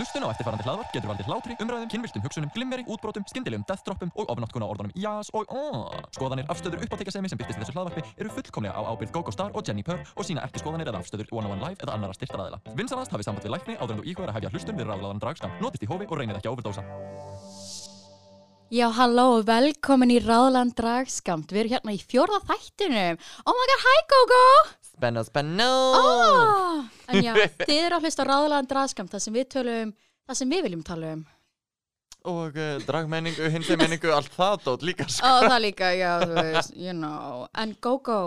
Hlustun á eftirfarandi hlaðvarp getur valdið hlátri, umræðum, kynviltum hugsunum, glimmeri, útbrotum, skyndilegum deathdroppum og ofnáttkun á orðunum jás og oh. Skoðanir, afstöður, uppáttekasemi sem byrtist í þessu hlaðvarpi eru fullkomlega á ábyrgð GóGó Star og Jenni Purr og sína ekki skoðanir eða afstöður One on One Live eða annara styrtaraðila. Vinsanast hafið samband við lækni áður en þú að hefja hlustun við ráðlaðan dragskam. Notist í hófi og reynið ekki að overdósa. Já, halló og velkomin í Ráðland Dragskamt. Við erum hérna í fjórða þættinum. Oh my god, hi Gogo! Spenna, spenna Oh! En já, þið eru að hlusta á Ráðland Dragskamt, það sem við tölum, það sem við viljum tala um. Og uh, dragmenningu, hinsemenningu, allt það dót líka sko. Ó, það líka, já, þú veist, you know. En Gogo,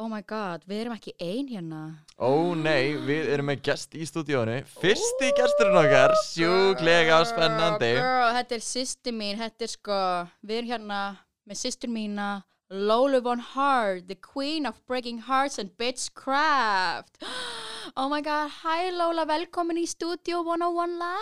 oh my god, við erum ekki ein hérna. Ó nei, við erum með gest í stúdíónu Fyrsti gesturinn okkar, sjúklega spennandi Girl, girl, þetta er sýsti mín, þetta er sko, við erum hérna með sýstur mína, Lola Von Hart, the queen of breaking hearts and bitchcraft. Oh my god, hi Lola, velkomin í Studio 101 Live.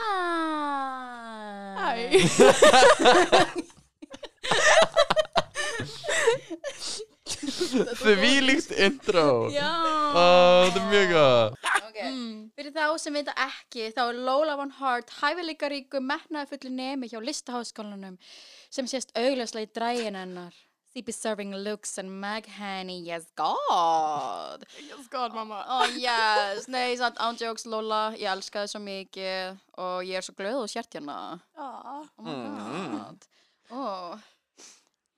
Því líkt intro Já. Ó, þetta er mjög góð Okay. Fyrir þá sem vita ekki, þá er Lola Von Hart hæfileikaríku metnaði fullu nemi hjá listaháskólanum sem sést augljóslega í drægin hennar. CP Serving Looks and Meg Henny, yes god. Yes, God, mamma. Oh yes, nei, sant, ándjóks Lola, ég elska þið svo mikið og ég er svo glöð og sért hérna. Ah. Oh my god. Oh.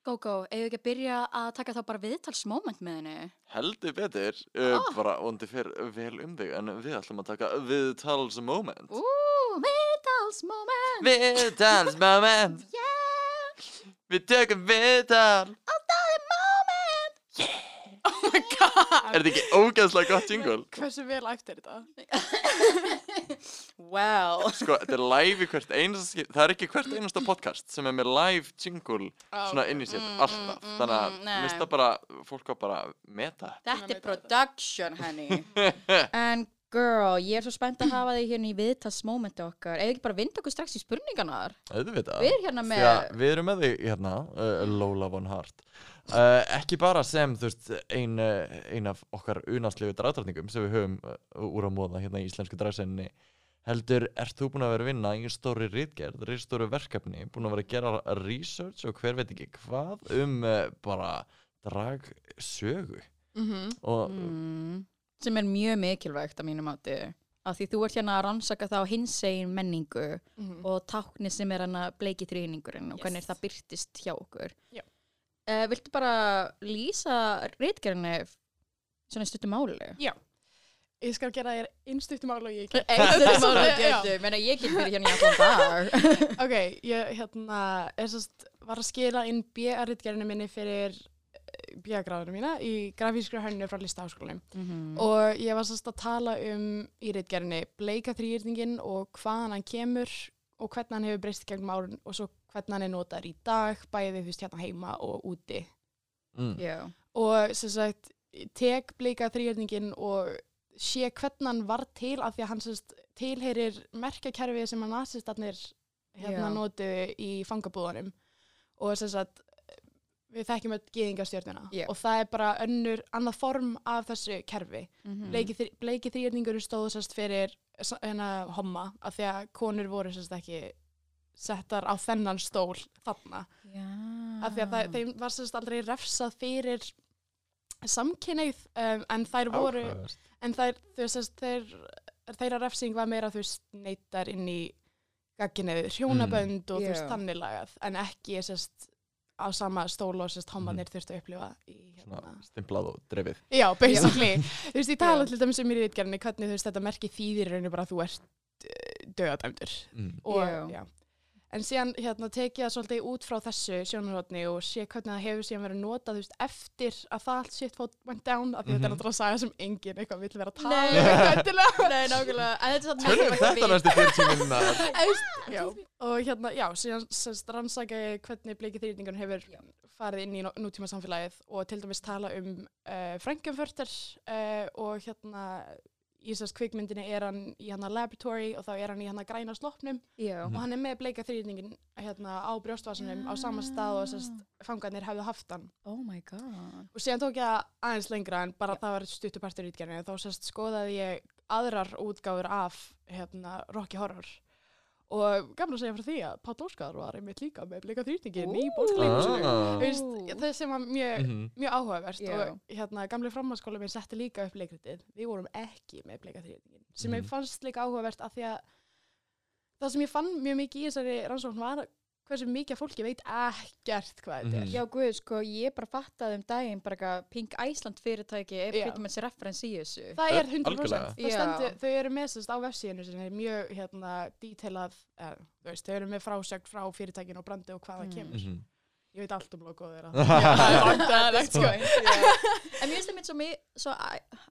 Gógó, eigum við ekki að byrja að taka þá bara viðtalsmoment með henni? Heldur betur, uh, bara vondi fer vel um þig En við ætlum að taka viðtals moment Ú, viðtalsmoment! Viðtals moment Yeah! Við tökum viðtal Það er moment! Oh my God. Er þetta ekki ógeðslega gott jingle? Hversu vel æft er þetta? Well. Sko, þetta er live í hvert einasta Það er ekki hvert einasta podcast sem er með live jingle svona inn í sér, alltaf Þannig að mm, mista bara, fólk á bara meta Þetta er production, henni. En girl, ég er svo spennt að hafa þig hérna í viðtalsmomenti okkar. Eða ekki bara vinda okkur strax í spurningarnar? Auðvitað. Við erum hérna með... Já, við erum með þig hérna, uh, Lola Von Hart. Uh, Ekki bara sem, þú veist, ein, uh, ein af okkar unarslegu dragdrætningum sem við höfum uh, úr að móða hérna í íslensku dragsenni heldur, ert þú búin að vera að vinna í stóri rítgerð, stóri verkefni búin að vera að gera research og hver veit ekki hvað um bara dragsögu. Mm og Mm, sem er mjög mikilvægt að mínu máti. Af því þú ert hérna að rannsaka þá hinsegin menningu -hmm. og tákni sem er hann að bleiki þrýningurinn og Yes. hvernig það byrtist hjá okkur. Uh, viltu bara lýsa rítgerðinni svona stuttum máli? Já. Ég skal gera þér innstuttum ála og ég get. Einstuttum máli Já. getur, menna ég get verið hérna í allan dag. Ok, ég hérna, er sérst, var að skila inn B-ritgerinu minni fyrir B-gráðinu mína í grafískra hönnu frá listaháskólanum. Mhm. Og ég var sérst að tala um í ritgerinu bleika þrýrningin og hvaðan hann kemur og hvernig hann hefur breyst gegnum árun og svo hvernig hann er notaður í dag, bæði þú veist hérna heima og úti. mm. Já. og sem sagt tek blika þrýjörningin og sé hvernig hann var til af því að hann sérst tilheyrir merkjakerfi sem að nazistarnir hérna Já. notu í fangabúðanum og sem sagt við þekkjum öll gýðingastjörnuna Já. og það er bara önnur annað form af þessu kerfi bleiki, þri, bleiki þrýjörningur stóð sérst fyrir hérna homma af því að konur voru sérst ekki settar á þennan stól þarna Já. af því að það, þeim var sérst aldrei refsað fyrir samkynneið um, en þær voru Áhugavert. en þær, þú veist, sérst, þeir, þeirra refsing var meira, þú veist, neittar inn í gagginniðu, hjónabönd og þú veist, Já. þannig lagað, en ekki sérst, á sama stól og sérst, homanir þurftu að upplifa í Svona hérna. stimplað og drefið Já, basically. þú veist, ég tala dæmis um í rítgerðinni hvernig þú veist, þetta merki þýðir í rauninu bara að þú ert döðadæmdur mm. og, Já. já. En síðan hérna, tekið það svolítið út frá þessu sjónarhóttni og sé hvernig það hefur síðan verið notað veist, eftir að það allt shit fót went down af því þetta er Mhm. náttúrulega að saga sem enginn eitthvað vill vera að tala Nei. um. Nei, nákvæmlega. En þetta er samt Tölum að þetta næstu 40 minnar já. Og hérna, já, síðan rannsaka ég hvernig bleiki þrýtingun hefur Já. farið inn í nú- nútíma samfélagið og til dæmis tala um uh, Frankenfurter uh, og hérna í sérst kvikmyndinni er hann í hérna laboratory og þá er hann í hérna græna sloppnum Já. og hann er með bleika þrýtingin hérna á brjóstvasanum á sama stað og sérst fangarnir hefðu haft hann Oh my god. og síðan tók ég aðeins lengra en bara það var stuttupartur í útgerðinu þá sérst skoðaði ég aðrar útgáfur af hérna Rocky Horror og gaman að segja frá því að Páll Óskar var einmitt líka með bleika þrýtingin í Ú. bólkleikursinu Ah. það sem var mjög, Mhm. mjög áhugavert Já. og hérna gamli framhanskóla minn setti líka upp leikritið við vorum ekki með bleika þrýtingin sem Mhm. ég fannst líka áhugavert af því að það sem ég fann mjög mikið í þessari rannsókn var hversu mikið fólki veit ekkert hvað þetta er Mhm. Já, guð, sko, ég bara fattaði um daginn bara eitthvað Pink Iceland fyrirtæki er Já. pretty much reference í þessu. Það Eh, er 100%. algjörlega. Það stendur, þau eru með sérst á vefsíðinu sem er mjög hérna dítelað, er, þú veist, þau eru með frásögn frá fyrirtækinu og brandi og hvað það Mm. kemur. Mhm. Ég veit allt um logoð þeirra. Já, það er vandræðilegt, sko. En mér finnst það mitt svo,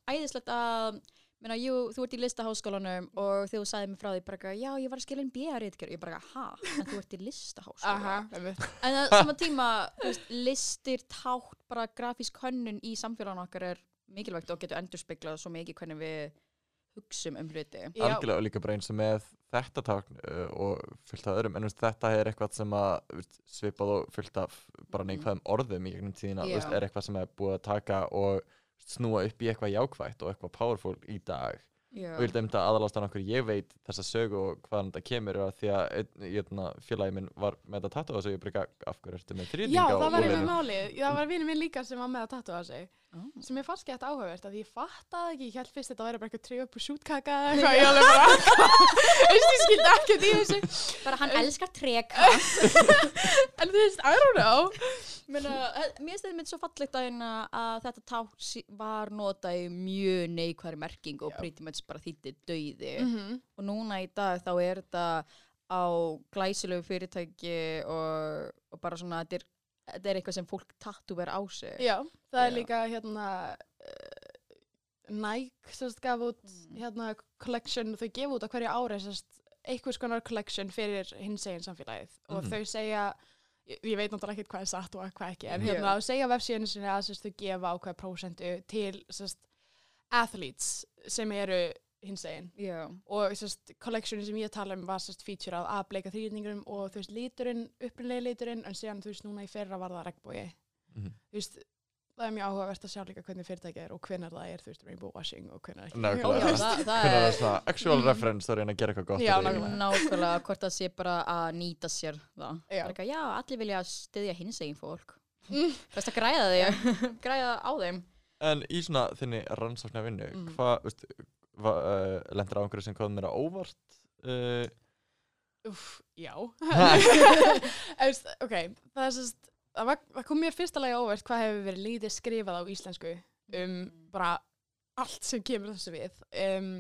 æðislegt að Meina, jú, þú ert í listaháskólanum og þegar þú sagði mig frá því bara, já, ég var að skilja inn B.A.-ritgerð, ég bara, ha, en þú ert í listaháskóla. Aha, einmitt. En á sama tíma, þú veist, listir, tátt, bara grafísk hönnun í samfélaginu okkar er mikilvægt og getur endurspeglað svo mikið hvernig við hugsum um hluti. Algjörlega og líka bara eins og með þetta tákn uh, og fullt af öðrum en veist, þetta er eitthvað sem að svipað og fullt af bara neikvæðum orðum í gegnum tíðina þú veist, er eitthvað sem er búið að taka og snúa upp í eitthvað jákvætt og eitthvað powerful í dag Já. og ég held einmitt að aðalást okkur ég veit þessa sögu og hvaðan þetta kemur að því að hérna, félagi minn var með þetta tattu og ég eitthvað, af hverju ertu með þrýðing Já, á það var úlnliðnum?" málið. Það var vinur minn líka sem var með að tattua sig. Ah. Sem ég fannst gett áhugavert að ég fattaði ekki, ég held fyrst þetta væri bara eitthvað trip og sjútkaka eða eitthvað, ég alveg bara, veist, ég skildi ekkert í þessu. Bara hann elskar trek. En þú veist, I don't know. Meina, eh, mér finnst þetta mitt svo fallegt að, hérna að þetta sí- var notað í mjög neikværi merking og pretty much bara þýtti dauði. Mhm. Og núna í dag þá er þetta á glæsilegu fyrirtæki og, og bara svona, þetta er, þetta er eitthvað sem fólk tattúver á sig. Já, það er Já. líka hérna uh, Nike sérst gaf út Mm. hérna collection, þau gefa út á hverju ári sérst einhvers konar collection fyrir hins eginn samfélagið og Mhm. þau segja ég, ég veit náttúrulega ekkert hvað er satt og hvað ekki en Já. hérna þau segja á vefsíðinu sinni að sérst þau gefa ákveða prósentu til sérst athletes sem eru hins eginn Já. og sérst collectioni sem ég tala um var sérst feature að bleika þrýrningurum og þú veist liturinn, upprunlega liturinn en síðan þú veist núna í fyrra var það regnbói Mhm. þú veist, það er mjög áhugavert að sjá líka hvernig fyrirtæki er og hvenær það er, þú veist, rainbow washing og hvenær ekki. Nákvæmlega. Já, það, það hvernig er er það svona actual Mhm. reference að reyna að gera eitthvað gott Já, nákvæmlega. hvort það sé bara að nýta sér það. Já. Bara eitthvað, já, allir vilja styðja hins eginn fólk. Mm. Best að græða því, græða á þeim. En í svona þinni rannsóknar vinnu, Uh, lendur á einhverju sem kom mér á óvart? Uh, Úff, já. Eðst, ok, það er sérst, það, var, það kom mér fyrsta lagi óvert hvað hefur verið lítið skrifað á íslensku um bara allt sem kemur þessu við. Um,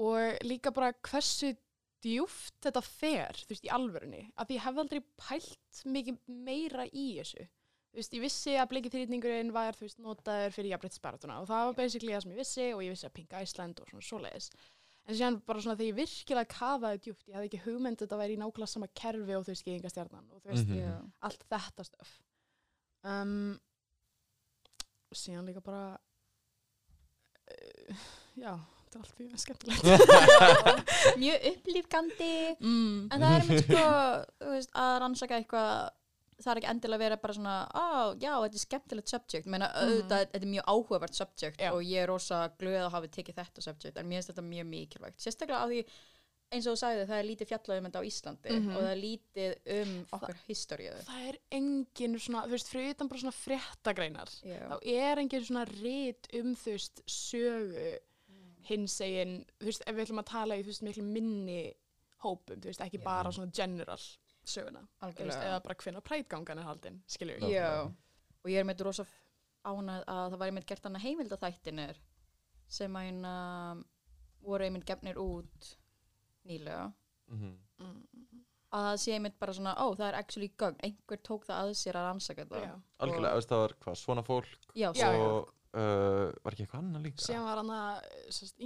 og líka bara hversu djúft þetta fer, þú veist, í alvörunni. Að því ég hef aldrei pælt mikið meira í þessu. Þú veist, ég vissi að bleiki þrýtningurinn var, þú veist, notaður fyrir jafnbrettsbaratuna og það var basically það sem ég vissi og ég vissi að Pink Iceland og svona svoleiðis. En síðan bara svona þegar ég virkilega kafaði djúpt, ég hafði ekki hugmynd að þetta væri í nákvæmlega sama kerfi og þú veist, geðingastjarnan og þú veist, Mhm. Já. allt þetta stöf. Um, síðan líka bara, uh, já, þetta er allt mjög skemmtilegt. Mjög upplýfgandi. mm. En það er mér sko, þú veist, að rannsaka eitthvað, það er ekki endilega að vera bara svona, á, já, þetta er skemmtilegt subject. Meina, auðvitað, þetta er mjög áhugavert subject Já. og ég er rosa glöð að hafa tekið þetta subject, en mér finnst þetta mjög mikilvægt. Sérstaklega af því, eins og þú sagði, það er lítið fjallað um þetta á Íslandi Mhm. og það er lítið um okkar historiðu. Það er engin svona, þú veist, fyrir utan bara svona fréttagreinar. Já. Þá er engin svona rit um, þú veist, sögu hins egin, þú veist, ef við ætlum að tala í, þú veist, miklu minni hópum, þú veist, ekki Já. bara svona general söguna. Veist, Algjörlega. eða bara hvenna prætgangan er haldin, skilju. Og ég er með rosa ánað að það var einmitt gert annað heimildaþættinir sem að hérna voru einmitt gefnir út nýlega mhm. Mm. að það sé einmitt bara svona, ó það er actually gögn, einhver tók það að sér að rannsaka þetta Já. Algjörlega, það var hvað, svona fólk Já, og uh, var ekki eitthvað annað líka? Síðan var hann að,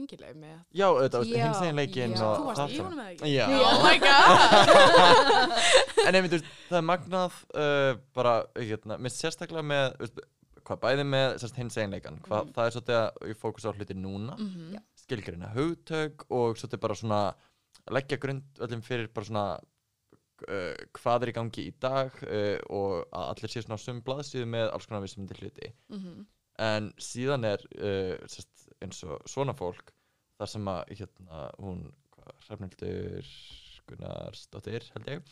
yngileg með Já, þetta var Já, hins já. og Þú varst í sem- honum eða ekki? Já. Oh my god! En einmitt, það er magnað uh, bara, hérna, mist sérstaklega með veist, hvað bæði með sérst, hins einleikan hvað Mhm. það er svolítið að ég fókus á hluti núna Mhm. Já. skilgreina hugtök og svolítið bara svona leggja grund öllum fyrir bara svona uh, hvað er í gangi í dag uh, og að allir sé svona á sömu blaðsíðu með alls konar vissmyndi hluti Mhm. En síðan er uh, sérst, eins og svona fólk þar sem að hérna hún Hrafnildur Gunnarsdóttir held ég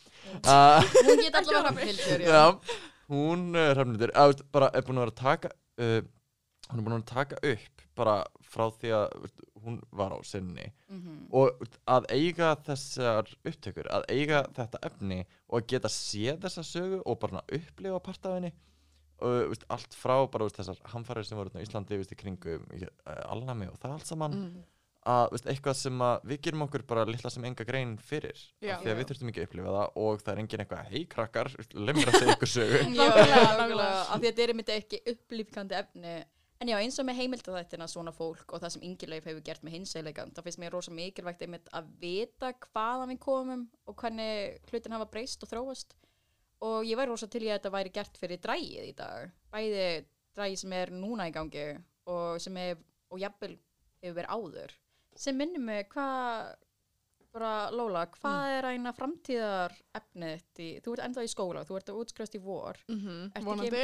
uh, Hún get allavega Hrafnhildur, já. Já, hún uh, Hrafnildur er búin að vera að taka uh, hún er búin að vera að taka upp bara frá því að hún var á sinni Mhm. og veist, að eiga þessar upptökur að eiga þetta efni og að geta séð þessa sögu og bara upplifa part af henni og veist, allt frá bara veist, þessar hamfærir sem voru á Íslandi veist, í kringum uh, alnami og það allt saman Mm. að veist, eitthvað sem að við gerum okkur bara litla sem enga grein fyrir Já. af því að Já. við þurftum ekki að upplifa það og það er engin eitthvað hei krakkar, lemur að segja ykkur sögu Nákvæmlega, nákvæmlega, af því að þetta er einmitt ekki upplýfkandi efni en já, eins og með heimildaþættina svona fólk og það sem Ingileif hefur gert með hinsæleikan það finnst mér rosa mikilvægt einmitt að vita hvaðan við komum og hvernig hlutin hafa breyst og þróast og ég væri rosa til í að þetta væri gert fyrir drægið í dag. Bæði drægið sem er núna í gangi og sem er, og jafnvel hefur verið áður. Sem minnir mig hvað bara Lóla, hvað er eina framtíðar efnið þitt í, þú ert ennþá í skóla, þú ert að útskrifast í vor Mhm, Ertu Vonandi.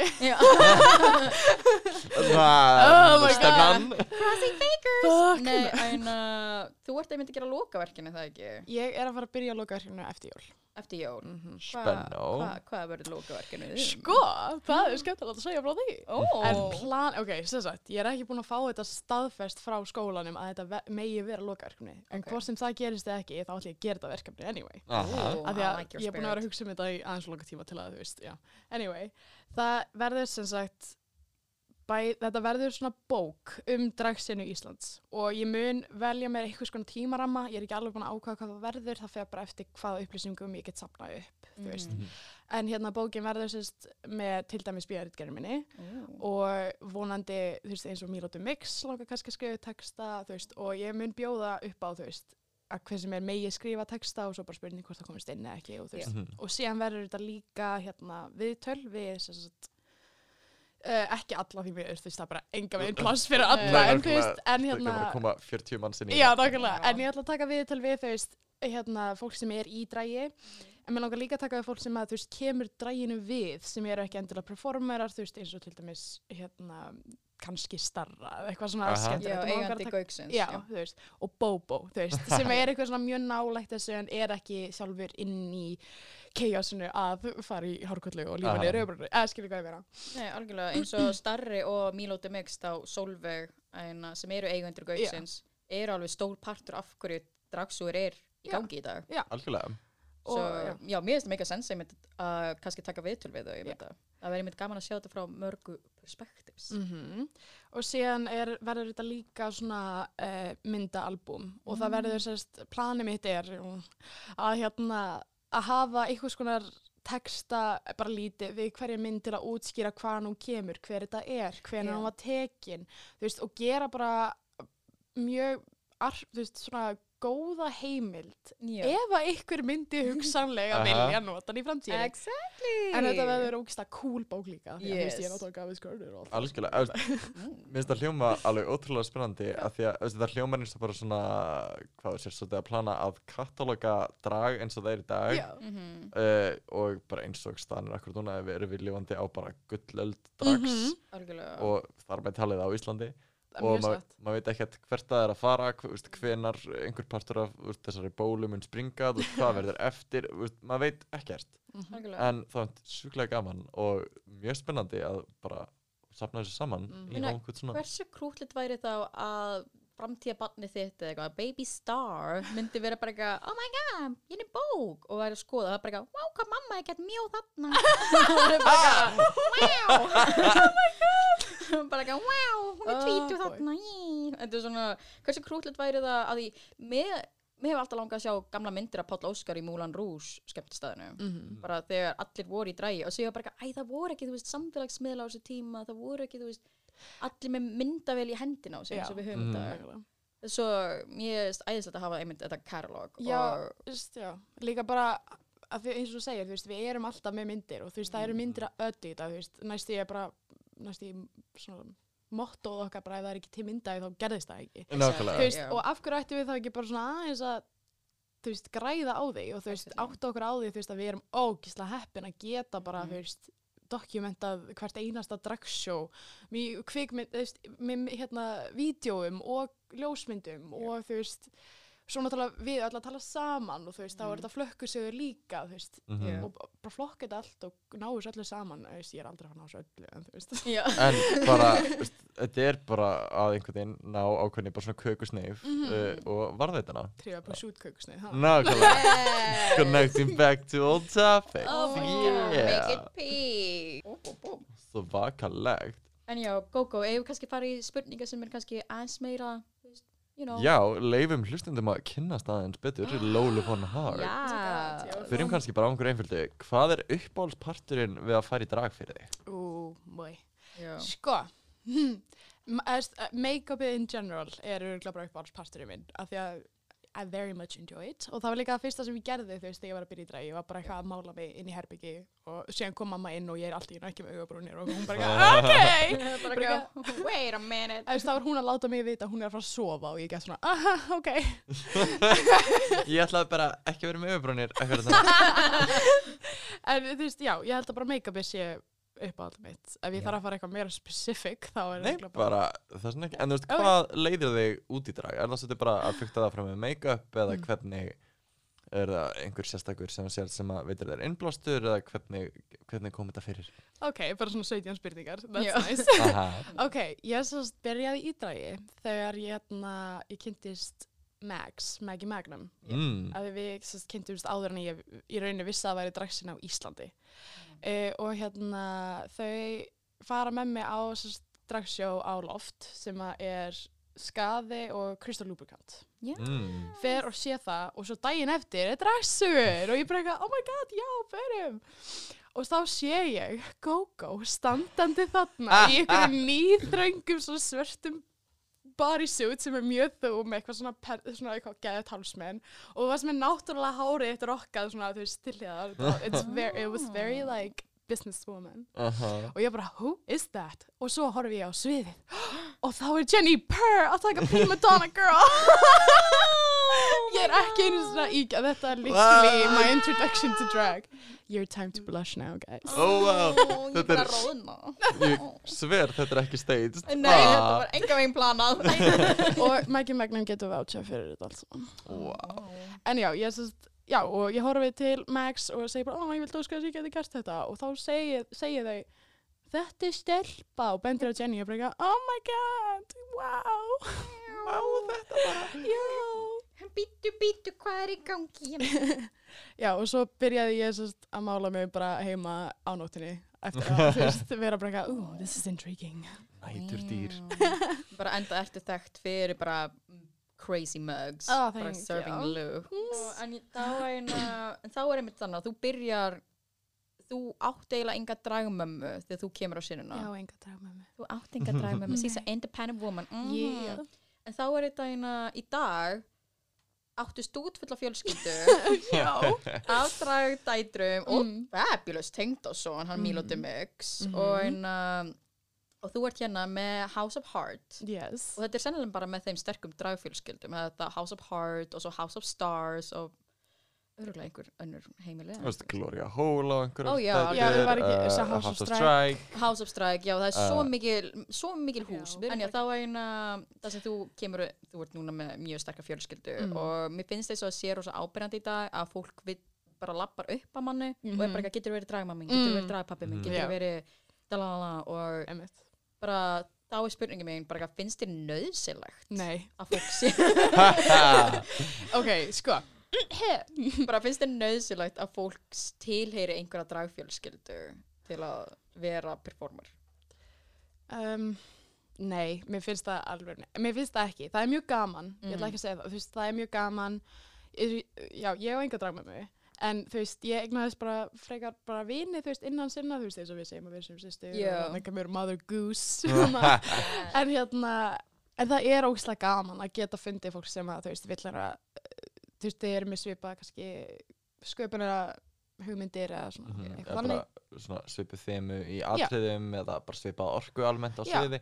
Það Oh my er stefnan Crossing fingers. Nei, en uh, þú ert einmitt að gera lokaverkinu það ekki Ég er að fara að byrja að loka verkinu eftir jól. eftir jól Mhm. Spennó Hvað hva verður lokaverkinu? Sko, það er skemmtilegt að segja frá því. Ó, En plan, ok, sem sagt, ég er ekki búin að fá þetta staðfest frá skólanum að þetta megi vera lokaverkefni. En Ok. hvort sem það gerist eða ekki, þá ætlum ég að gera þetta verkefni anyway. Af því að like ég er búin að vera að hugsa um þetta í aðeins og langa tíma til að þú veist, já. Anyway, það verður sem sagt, bæ, þetta verður svona bók um dragsinu Íslands og ég mun velja mér eitthvað svona tímaramma, ég er ekki alveg búin að ákvaða hvað það verður, það fer bara eftir hvaða upplýsingum ég get safnað upp, þú veist. Mhm. En hérna bókin verður sérst með til dæmis bíðaritgerðin minni Ó. og vonandi, þú veist, eins og Mílótu Mix langar kannski að skrifa texta, þú veist, og ég mun bjóða upp á, þú veist, að hver sem er megi skrifa texta og svo bara spurning hvort það komist inn eða ekki og þú veist, Mhm. og síðan verður þetta líka hérna viðtöl við sem sagt Uh, ekki alla því við, það er bara enga veginn pláss fyrir alla, Nei, en þú veist, en hérna, bara að koma 40 manns inn í já, en ég ætla að taka viðtöl við, þú veist, hérna, fólk sem er í drægi, en mér langar líka að taka við fólk sem að, veist, kemur dræginu við, sem eru ekki endilega performerar, þú veist, eins og til dæmis, hérna, kannski starra, eða eitthvað svona. Já, og að Bobo, þú veist, sem er eitthvað svona mjög nálægt þessu en er ekki sjálfur inn í chaosinu að fara í hárkollu og lífa niður auðbrunni, eða skilur hvað ég vera. Nei, algjörlega, eins og Starri og Milo de Mix á Solveig sem eru eigendur gauksins eru alveg stór partur af hverju dragsúr er í Já. gangi í dag. Algjörlega Og, Svo, já. já, mér finnst það mega sens einmitt að kannski taka viðtöl við þau veit það. verður einmitt gaman að sjá þetta frá mörgu perspektífs Mm Og síðan er, verður þetta líka svona uh, myndaalbum og það Mm. verður sérst, planið mitt er að hérna að hafa einhvers konar texta bara lítið við hverja mynd til að útskýra hvaðan hún kemur, hver þetta er, hvernig Já. hún var tekin, þú veist, og gera bara mjög, þú veist, svona góða heimild Já. ef að ykkur myndi hugsanlega Aha. vilja nota hann í framtíðinni. Exactly En þetta verður ógislega cool bók líka, því að ég er Yes. náttúrulega gafið skörður og allt. Mm. mér finnst það hljóma alveg ótrúlega spennandi af því að það hljóma eins og bara svona hvað er sér, svolítið að plana að kataloga drag eins og það er í dag Já. Mhm, uh, og bara eins og stanir akkur núna ef við erum við lifandi á bara gullöld drags Mhm. algjörlega og þar með talið á Íslandi er og maður satt. ma veit ekkert hvert það er að fara hvenar einhver partur af veist, þessari bólu mun springa veist, hvað verður eftir, veist, maður veit ekkert Mhm. algjörlega en það er sjúklega gaman og mjög spennandi að bara safna þessu saman svona Hversu krútlit væri þá að framtíða barnið þitt eða eitthvað, baby star myndi vera bara eitthvað, oh my god, ég er í bók. Og væri að skoða, það er bara eitthvað, wow, hvað mamma er gett mjög þarna. Það er bara eitthvað, wow. Oh my god. Bara eitthvað, wow, hún er Oh, tvítu boy. þarna í. þetta er svona, hversu krútlit væri það að því, mér mér hefur alltaf langað að sjá gamla myndir af Páll Óskar í Múlan Rús skemmtistæðinu Mhm. bara þegar allir voru í drægi og séu bara eitthvað, æ það voru ekki, þú veist, samfélagsmiðla á þessu tíma, það voru ekki, þú veist allir með myndavel í hendina á sig eins og við höfum dag Nákvæmlega. svo mér er æðislegt að hafa einmitt þetta katalog Já, og þú veist, já, líka bara við, eins og þú segir, þú veist, við erum alltaf með myndir og þú veist, það eru myndir að öddu í þetta, þú veist, næst ég er bara, næst ég svona mottóð okkar bara ef það er ekki til myndaði þá gerðist það ekki. Þú nákvæmlega veist, Já. og af hverju ættum við þá ekki bara svona aðeins að, þú veist, græða á því og þú veist, átta okkur á því, þú veist, að við erum ógislega heppin að geta bara, Mhm. þú veist, dokumentað hvert einasta dragsjó með kvikmynd, með hérna vídjóum og ljósmyndum og þú veist svo náttúrulega við öll að tala saman og þú veist, þá er þetta flökkusögur líka, þú veist, Mhm. og b- bara flokka þetta allt og ná þessu öllu saman, þú veist, ég er aldrei að ná þessu öllu, en þú veist. En bara, þetta er bara að einhvern veginn ná ákveðni bara svona kökusneif Mhm. uh, og varðveitana. Trífa på sjútkökusni, ha? Nákvæmlega. Connecting back to old topics. Oh my god, yeah. make it pee. Bú, bú, bú. Svo vakalegt. En já, GóGó, ef við kannski fara í spurningar sem er kannski aðeins meira, you know. Já, leifum hlustundum að kynnast aðeins betur Lólu von Hart. Já. já. Byrjum kannski bara á einhverju einföldu. Hvað er uppáhaldsparturinn við að fara í drag fyrir þig? Ú, boy. Já. Sko, hm, uh, make-upið in general er örgulega bara uppáhaldsparturinn minn, af því að I very much enjoy it og það var líka það fyrsta sem ég gerði þú veist þegar ég var að byrja í drag, ég var bara eitthvað að mála mig inn í herbyggi og síðan kom mamma inn og ég er alltaf ekki með augabrúnir og hún bara eitthvað, ok Bara ekki, wait a minute. Þú veist, þá var hún að láta mig vita að hún er að fara að sofa og ég gæti svona, aha, ok Ég ætlaði bara ekki að vera með þannig. en þú veist, já, ég held að bara make-upið sé uppáhald mitt ef ég Já. þarf að fara eitthvað meira specific þá er Nei, örugglega bara, það er svona ekki En þú veist, Ok. hvað leiðir þig út í drag? Er það svolítið bara að fykta það fram með make-up eða Mm. hvernig er það einhver sérstakur sem, sér, sem að veitir þér innblástur eða hvernig, hvernig kom þetta fyrir? ok, bara svona 17 spurningar, that's Já. nice Aha. Ok, ég svo byrjaði í dragi þegar ég, hérna, ég kynntist Max, Maggie Magnum. Mm. Að við svo kynntumst áður en ég í rauninni vissi að það væri dragsin á Íslandi. Uh, og hérna þau fara með mig á dragsjó á loft sem að er skaði og Crystal Lubricant. Já. Mm. Fer og sé það og svo daginn eftir er dragsugur og ég bara eitthvað, oh my god, já, ferum. Og þá sé ég Go-Go standandi þarna í einhverjum nýþröngum svo svörtum bodysuit sem er mjög þú með eitthvað svona, per, svona eitthvað geðið hálsmenn og það sem er náttúrulega hárið eitt rokkað svona þú veist til hér it was very like businesswoman. Aha. og ég bara who is that? Og svo horfi ég á sviðið. Og þá er Jenny Purr að taka prima donna girl ég er ekki einu svona íkja þetta er literally my introduction to drag your time to blush now guys Oh, wow. Ég Þetta er-. Ég sver, þetta er ekki staged. Nei, þetta var enga veginn planað. og Maggie Magnum getur voucha fyrir þetta alls Wow. en já, ég sest Já, og ég horfi til Max og segi bara, ó, ég vil óska þess að ég geti gert þetta og þá segi, segi þau þetta er stelpa og bendir á Jenny og bara, eitthvað, oh my god, wow Má þetta bara. já Bítu, bítu, hvað er í gangi? Já, og svo byrjaði ég sest, að mála mig bara heima á nóttinni eftir að veist, vera bara eitthvað, ooh, this is intriguing Nætur dýr. bara enda ertu þekkt fyrir bara crazy mugs. Ah, bara serving you. look. Og, en þá er, er einmitt þannig að þú byrjar, þú átt eiginlega enga dragmömmu þegar þú kemur á sinuna. Já, enga drag með mig Þú átt enga dragmömmu, she's an independent woman. Mm Yeah. En þá er þetta eina, í dag, áttu stútfulla fjölskyldu Já, af dragdætrum og Mm. fabulous tengdásson, hann Milo Mhm. Demux Mhm. og, eina, og þú ert hérna með House of Heart yes og þetta er sennilega bara með þeim sterkum dragfjölskyldum House of Heart og svo House of Stars og öruglega einhver önnur heimili Þú veist, Gloria Hole á einhverjum Ó, já. Já, það var ekki- uh, svo House of House of Strike. House of Strike, já það er svo Uh, mikil svo mikil hús, Já. en já þá er eina það sem þú kemur, þú ert núna með mjög sterka fjölskyldu Mm. og mér finnst þess að sé rosa ábyrjandi í dag að fólk vill bara lappar upp að manni og er bara Mhm. ekki, getur verið dragmammi, getur Mm. verið dragpappi minn, Mhm. getur Já. verið dalalala og Emmett bara þá er spurningin mín, bara finnst þér nöðsilegt Nei að fólk sé Ok, sko bara finnst þér nöðsilegt að fólk tilheyri einhverja dragfjölskyldu til að vera performer um, Nei, mér finnst það alveg Mér finnst það ekki, það er mjög gaman Ég ætla Mm. ekki að segja það, þú veist, það er mjög gaman Já, ég á enga drag með mig En þú veist, ég egnaðist bara frekar bara vini, þú veist, innan sinna, þú veist, eins og við segjum að við sem sýstir Já. og þannig að mér mother goose en hérna, en það er ógislega gaman að geta fundið fólk sem að, þú veist, vill vera þú veist, þið eru með svipa kannski sköpunara hugmyndir eða svona, Mhm, eitthvað eða þannig. bara svona svipuð þemu í atriðum eða bara svipað orku almennt á Já. sviði.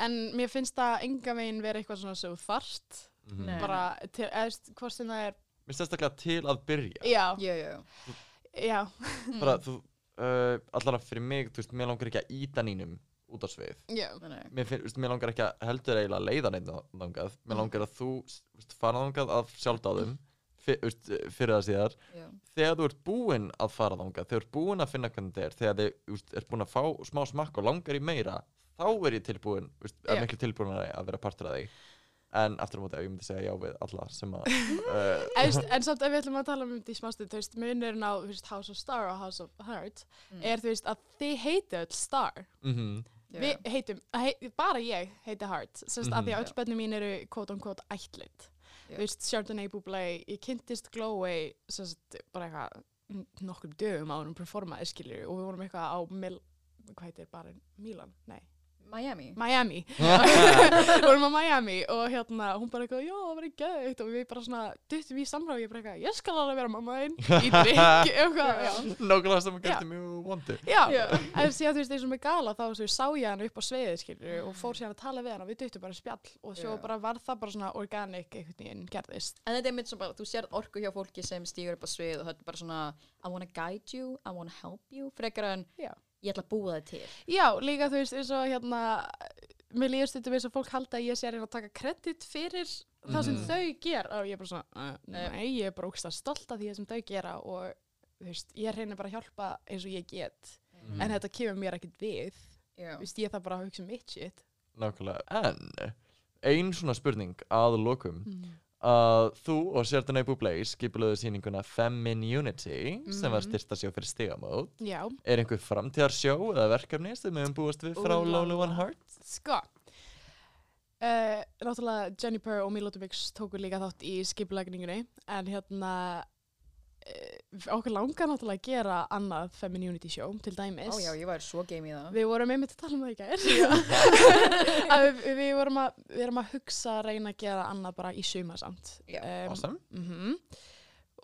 en mér finnst það enga veginn vera eitthvað svona svo þarft Mhm. Nei. bara, til, eða, þú hvort sem það er Mér finnst sérstaklega til að byrja. Já, já, já, já, bara þú uh, allara fyrir mig, þú veist, mér langar ekki að íta nýnum út á svið Já, Nei, nei. mér, finn, veist, mér langar ekki að heldur eiginlega að leiða neitt þangað mér langar að þú veist, fara þangað af sjálfdáðum fyrir það síðar Já. þegar þú ert búinn að fara þangað þegar þú ert búinn að finna hvernig þetta er þegar þið veist, er búinn að fá smá smakk og langar í meira þá er ég tilbúinn er miklu tilbúinn að vera partur af því en aftur á móti ef ég myndi segja já við alla sem að uh, en, en samt ef við ætlum að tala um þetta í smástu, þú veist, munurinn á þú veist, House of Star og House of Heart Mm. er þú veist að þið heiti öll Star mm Já. Við heitum, hei, bara ég heiti Heart Sest, að því að Mhm. öll börnum mín eru quote on quote ætlit. Þú veist, Chardonnay Bublé, ég kynntist Gloway sest, bara eitthvað n- nokkrum dögum á hún performaði skilur og við vorum eitthvað á Mil, hvað heitir bara Milan, nei, Miami. Miami. Við vorum á Miami og hérna hún bara eitthvað, já það var ekki gæðið og við bara svona duttum í samráð og ég bara eitthvað, ég skal alveg vera mamma einn í drikk eitthvað, nákvæmlega sem að gerði mjög vondu. Já, en síðan þú veist eins og með gala þá þú sá ég hann upp á sveiði skilur og fór síðan að tala við hann og við duttum bara í spjall. Og svo bara var það bara svona organic einhvern veginn gerðist. En þetta er mitt sem bara, þú sér orku hjá fólki sem stígur upp á svið ég ætla að búa þig til Já, líka þú veist eins og hérna mér líður stundum eins og fólk halda að ég sé að reyna að taka kredit fyrir það sem Mhm. þau ger og ég er bara svona, nei, ég er bara ógst stolt af því sem þau gera og þú veist, ég reyna bara að hjálpa eins og ég get Mhm. en þetta kemur mér ekkert við Já. þú veist, ég þarf bara að hugsa um mitt shit nákvæmlega en ein svona spurning að lokum mm. Að þú og Chardonnay Bublé skipulöðu sýninguna Femininity sem var Mhm. styrsta sjó fyrir stigamót Já, er einhver framtíðarsjó eða verkefni sem við höfum búast við frá. Lolo One Heart? Sko uh, Náttúrulega Jennifer og Milo Dubix tóku líka þátt í skipulagningunni en hérna uh, okkur langar náttúrulega að gera annað Femininity show til dæmis. Ó já, ég væri svo game í það. Við vorum einmitt að tala um það í gær. Við, við, vorum að, við erum að hugsa að reyna að gera annað bara í suma samt. Um, Awesome. mhm.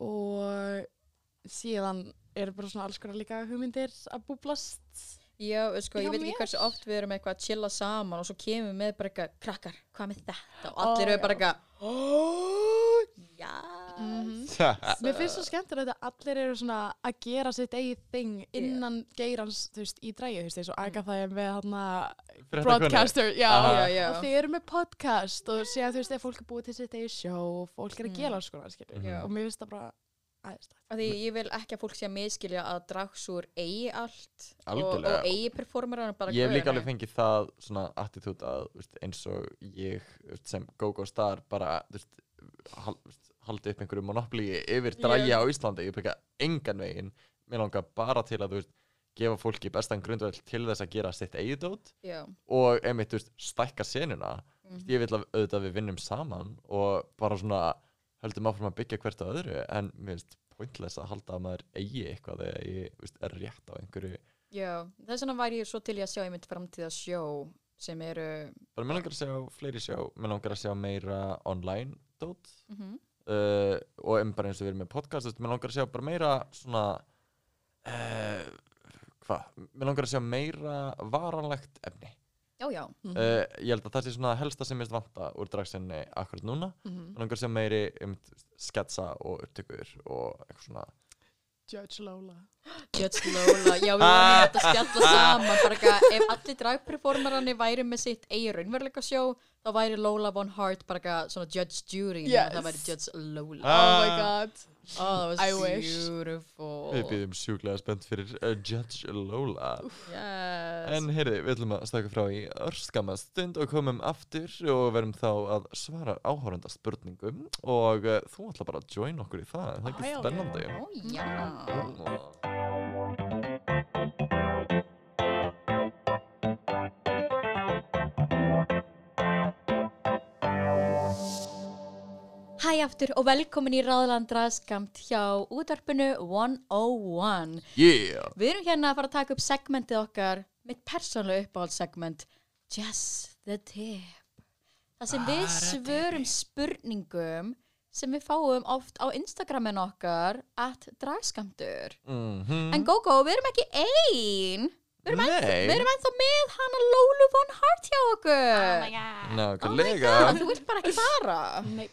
og síðan eru bara svona alls konar líka hugmyndir að búblast Já, sko, Já, ég veit ekki hversu oft við erum eitthvað að chilla saman og svo kemur við með bara eitthvað krakkar, hvað með þetta? Og allir eru bara eitthvað oh, Já Mhm. Mér finnst svo skemmtilegt að allir eru svona að gera sitt eigið þing innan geirans, þú veist, í dræju, þú veist, eins og Agatha er með hann broadcaster, já. Já, já. og þið eru með podcast og síðan, þú veist, ef fólk er búið til sitt eigið sjó og fólk er að Mm. gera alls konar, Mhm. og mér finnst það bara aðeins Af Því ég vil ekki að fólk sé að miskilja að dragsúr eigi allt og, Algjörlega. og eigi performeran bara Ég hef líka alveg fengið það svona attitút að þú veist, eins og ég þú veist, sem GóGó Star bara þú veist, hal, haldi upp einhverju monopoly yfir dræja á Íslandi. Ég peka engan veginn. Mér langar bara til að þú veist, gefa fólki bestan grundvöld til þess að gera sitt eigið dót Já, og einmitt þú veist, stækka senuna. Mhm. ég vil að auðvitað að við vinnum saman og bara svona höldum áfram að byggja hvert á öðru en mér finnst pointless að halda að maður eigi eitthvað þegar ég þú veist, er rétt á einhverju. Já, þess vegna væri ég svo til ég að sjá einmitt framtíða sjó sem eru bara mér langar að sjá fleiri sjá mér langar að sjá meira online dót. Mm uh, og um bara eins og við erum með podcast þú veist, mér langar að sjá bara meira svona uh, hvað, mér langar að sjá meira varanlegt efni. Já, já, Mhm. uh, ég held að það sé svona helsta sem ég vanta úr dragsenni akkurat núna. Mhm. mér langar að sjá meiri um sketsa og upptökur og eitthvað svona. Judge Lola Judge Lola, já við vorum þetta að spjalla saman bara eitthvað, ef allir dragperformerarnir væri með sitt eigi raunveruleika sjó þá væri Lola Von Hart bara eitthvað svona Judge Jury Yes. það væri Judge Lola. Ah. Oh my god. Oh, that I was wish. beautiful. Við býðum sjúklega spennt fyrir uh, Judge Lola. Yes. En heyrði, við ætlum að stakka frá í örskama stund og komum aftur og verum þá að svara áhóranda spurningum og uh, þú ætla bara að join okkur í það, það er ekki spennandi. Ó, já Hæ aftur og velkomin í Ráðlandraskamt hjá útvarpinu 101 Yeah! Við erum hérna að fara að taka upp segmentið okkar mitt persónulega uppáhaldssegment Just the Tip. Það sem við svörum spurningum sem við fáum oft á Instagramin okkar at dragskamtur Mm En GóGó, við erum ekki ein. Við erum, ennþá, með hana Lólu von Hart hjá okkur. Oh my god. Oh my god, þú vilt bara ekki fara. Nei,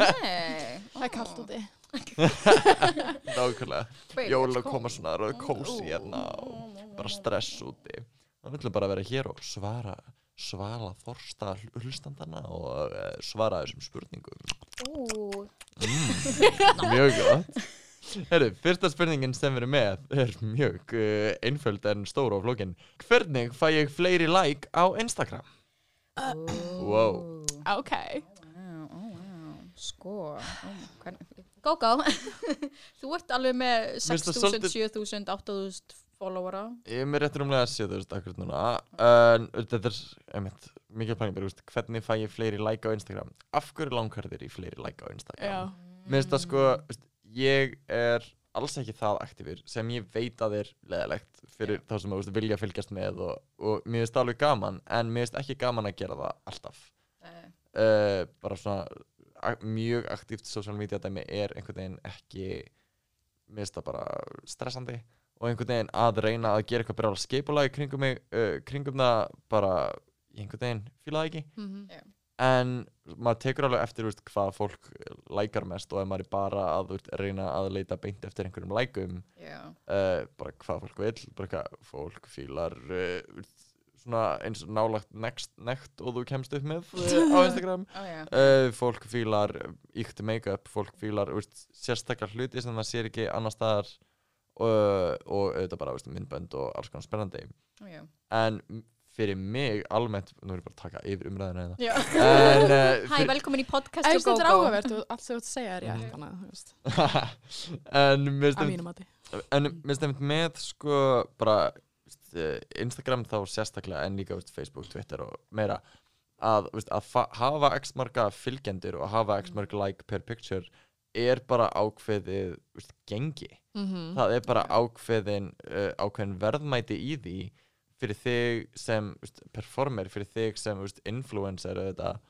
Nei. Það er kallt úti. Nákvæmlega. Baby, Jól it's að koma svona, það er kósi hérna og bara stress úti. hann vill bara vera hér og svara svala þorsta hlustandana og uh, svara þessum spurningum Ú, mm, mjög gott Herru, fyrsta spurningin sem við erum með er mjög uh, einföld en stór og flókin Hvernig fæ ég fleiri like á Instagram? Wow. Ok. Wow, ó, wow. Sko, ó, hvernig, go go. Þú ert alveg með finnst það 6.000, svolítið- 7.000, 8.000 followera. Ég er með rétt rúmlega 7000 akkurat núna en þetta er, einmitt, bara, veist, hvernig fæ ég fleiri like á Instagram? Af hverju langar þér í fleiri like á Instagram? Já. Mér finnst það sko, ég er alls ekki það aktífur sem ég veit að er leðilegt fyrir þá sem þú vilja fylgjast með og, og mér finnst það alveg gaman en mér finnst ekki gaman að gera það alltaf Uh, uh, bara svona mjög aktíft social media dæmi er einhvern veginn ekki mér finnst það bara stressandi og einhvern veginn að reyna að gera eitthvað brjála skipulag kringum mig uh, kringum það bara einhvern veginn fílaði ekki Mhm. en maður tekur alveg eftir veist, hvað fólk lækar mest og ef maður er bara að veist, reyna að leita beint eftir einhverjum lækum já. uh, bara hvað fólk vil bara hvað fólk fílar uh, svona eins og nálagt next, nekt og þú kemst upp með uh, á Instagram Ó, já. uh, fólk fílar íkt make-up, fólk fílar veist, sérstakar hluti sem það sér ekki annar staðar uh, og auðvitað bara veist, myndbönd og alls konar spennandi já. en fyrir mig almennt, nú er ég bara að taka yfir umræðina hérna. Já. en uh, Hæ, velkomin í podcast Ég veist þetta er áhugavert og allt sem þú ert að segja er rétt, Mhm. þannig að, þú veist, en mér að finnst mínum mati. en mér finnst einmitt með sko bara veist, Instagram þá sérstaklega en líka veist, Facebook, Twitter og meira að, veist, að fa- hafa x marga fylgjendur og hafa x marga like per picture er bara ákveðið veist, gengi. Mm það er bara ákveðin uh, ákveðin verðmæti í því fyrir þig sem veist, performer, fyrir þig sem veist, influencer auðvitað,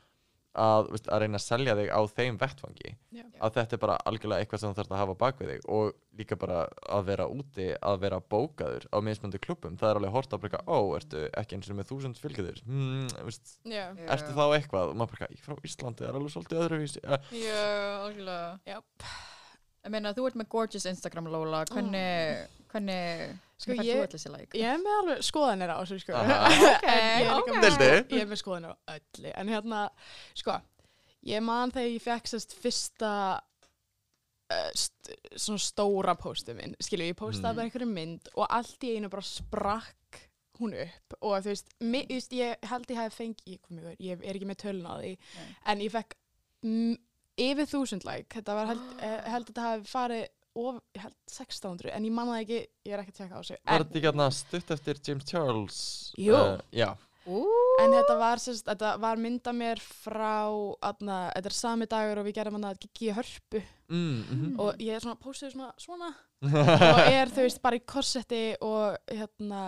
að, veist, að reyna að selja þig á þeim vettfangi Já. að þetta er bara algjörlega eitthvað sem þú þarfst að hafa bak við þig og líka bara að vera úti að vera bókaður á mismöndu klubbum það er alveg hort að breyka, ó, ertu ekki eins og með þúsund fylgjöður hmm. Já. ertu þá eitthvað og maður breyka, ég er frá Íslandi, það er alveg svolítið öðruvísi Já, algjörlega. Já. Ég meina, þú ert með gorgeous Instagram, Lola. Hvernig, hvernig, Sko, hvernig færð ég- þú allir sér like? Ég er með alveg skoðanir á þessu, sko. Aha. Ok, er ok. með-. Ég er með skoðanir á öllu. En hérna, sko, ég man þegar ég fekk sérst fyrsta uh, st svona stóra póstu minn. Skilju, ég póstaði Mm. bara einhverju mynd og allt í einu bara sprakk hún upp og þú veist, mi, þú veist ég held ég hef fengið, ég, ég er ekki með tölun á því, Nei. en ég fekk mm, yfir þúsund like, þetta var held, eh, held að þetta hafi farið of, ég held 1600, en ég manna það ekki, ég er ekki að tjekka á þessu. var En, þetta ekki hérna stutt eftir James Charles? Jú. uh, já, en þetta var, sérst, þetta var mynda mér frá, aðna, þetta er sami dagur og við gerum hann að Gigi Hörpu. Mm, mm. Og ég er svona, póstuði svona, svona. Og er þú veist bara í korsetti og hérna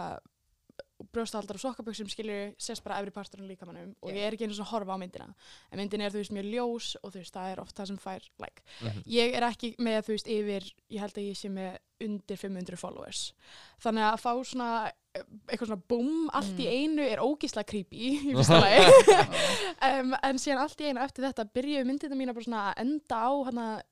brjóstahaldar og sokkaböksum skilur sést bara efri parturinn líkamannum og Já. ég er ekki svona að horfa á myndina. En myndin er þú veist mjög ljós og þú veist það er oft það sem fær like Mhm. ég er ekki með þú veist yfir ég held að ég sé með undir 500 followers. Þannig að fá svona eitthvað svona boom allt í einu er ógíslega creepy í fyrsta lagi. Um, en síðan allt í einu eftir þetta byrjuðu myndina mína bara svona að enda á hana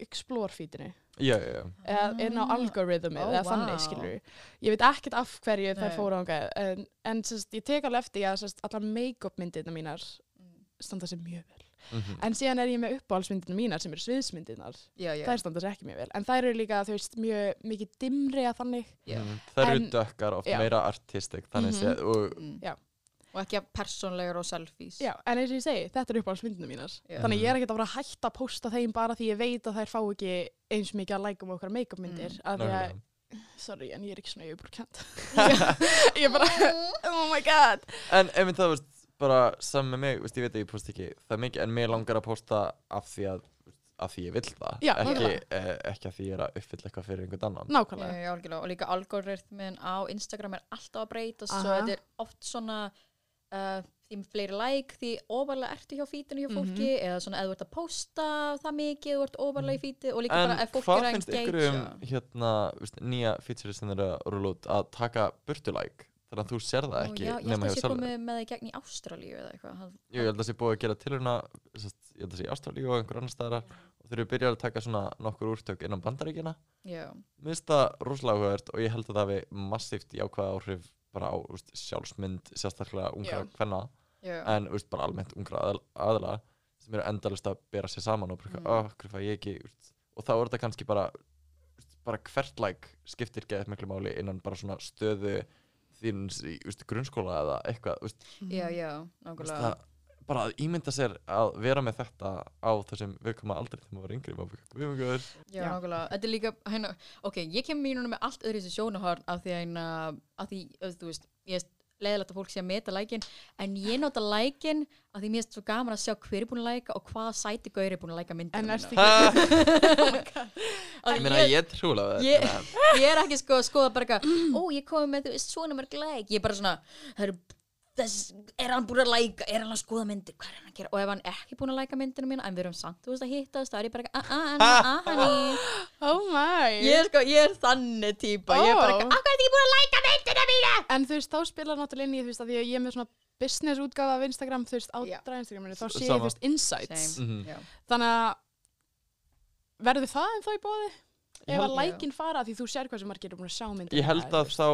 explore feedinu já, já eða inn á Ah. algoritmið Ó, eða vá. þannig skilur ég veit ekkert af hverju þær Nei. fóru ánga en, en sérst, ég tek alveg eftir að allar make-up myndirna mínar Mm. standa sér mjög vel Mhm. en síðan er ég með uppáhaldsmyndirna mínar sem eru já. þær standa sér ekki mjög vel en þær eru líka þú veist mjög mikið dimmri að þannig Já. Mhm. Það eru dökkar, oft meira artistik þannig Mhm. séð og Mm. Og ekki að persónlegar og selfies. Já, en eins og ég segi, þetta eru uppáhaldsmyndirna mínar. Já. þannig ég er ekkert að fara að hætta að posta þeim bara því ég veit að þær fá ekki eins mikið að lækum okkar make-up myndir Mm. af því að, sorry, en ég er ekki svona yfirbúrkent ég er bara, oh my god. En ef það veist bara saman með mig, veist, ég veit að ég post ekki það mikið, en mér langar að posta af því að af því ég vill það. Já, ekki, eh, ekki að því ég er að uppfylla eitthvað fyrir einhvern annan. Nákvæmlega. Já, algjörlega. Og líka algoritmin á Instagram er alltaf að breytast svo þetta er oft svona uh, því fleiri like, því ofarlega ertu hjá fítinu hjá fólki Mhm. eða svona eða þú ert að posta það mikið, þú ert ofarlega í fíti og líka En bara ef fólk hvað er að finnst ykkur engagea. um hérna, veist, nýja feature sem þeir eru að rúla út að taka burtulæk þannig að þú sér það Ó, ekki já, ég held nema að hjá sé komið með það í gegn í Ástralíu eða eitthvað Það- Jú, ég held að það sé búið að gera tilhörna ég held að það sé í Ástralíu og einhver annar staðar og þeir eru byrjað að taka svona nokkur úrtök innan bandaríkina Já, Mér finnst það rosalega áhugavert og ég held að það hafi massíft jákvæða áhrif bara á úst, sjálfsmynd sérstaklega ungra Já. hvenna Já. en úst, bara almennt ungra aðal, aðla sem eru endalist að bera sér saman og bara, Mm. mm. oh, ég ekki úst, og þá er þetta kannski bara úst, bara hvert like skiptir geðið miklu máli innan bara svona stöðu þíns í úst, grunnskóla eða eitthvað úst, já, já, úst, nákvæmlega bara að ímynda sér að vera með þetta á þessum viðkoma aldrei þegar maður var yngri við erum Já, Já. nákvæmlega, þetta er líka, hérna, ok, ég kem mínuna með allt öðru þessi sjónahorn af því að, hérna, af því, þú veist, ég er leðilegt að fólk sé að meta lækin, en ég nota lækin af því mér er svo gaman að sjá hver er búin að læka og hvaða sæti gaur er búin að læka myndina En ertu ekki, ég meina ég trúlega það ég, ég er ekki sko að skoða bara eitthvað, ó, ég komi með þú veist, svona mörg læk, ég er bara svona, það eru, þess, er hann búin að læka, er hann að skoða myndir, hvað er hann að gera, og ef hann er ekki búin að læka myndina mína, en við erum samt, þú veist, að hittast, þá er ég bara, ah, ah, honey, oh my ég er sko, ég er þannig típa, ég er bara, ah, hvað er ekki búin að læka myndina mína? En þú veist, þá spilar náttúrulega inn í, þú veist, að því að ég er með svona business útgáfa af Instagram, þú veist, á Já. Instagraminu, þá sé ég, þú veist, insights. Mhm. Já. Þannig að verður það en þá í bóði? Ef að lækin fara, því þú sér hvað sem margir eru búin að sjá myndir. Ég held að þá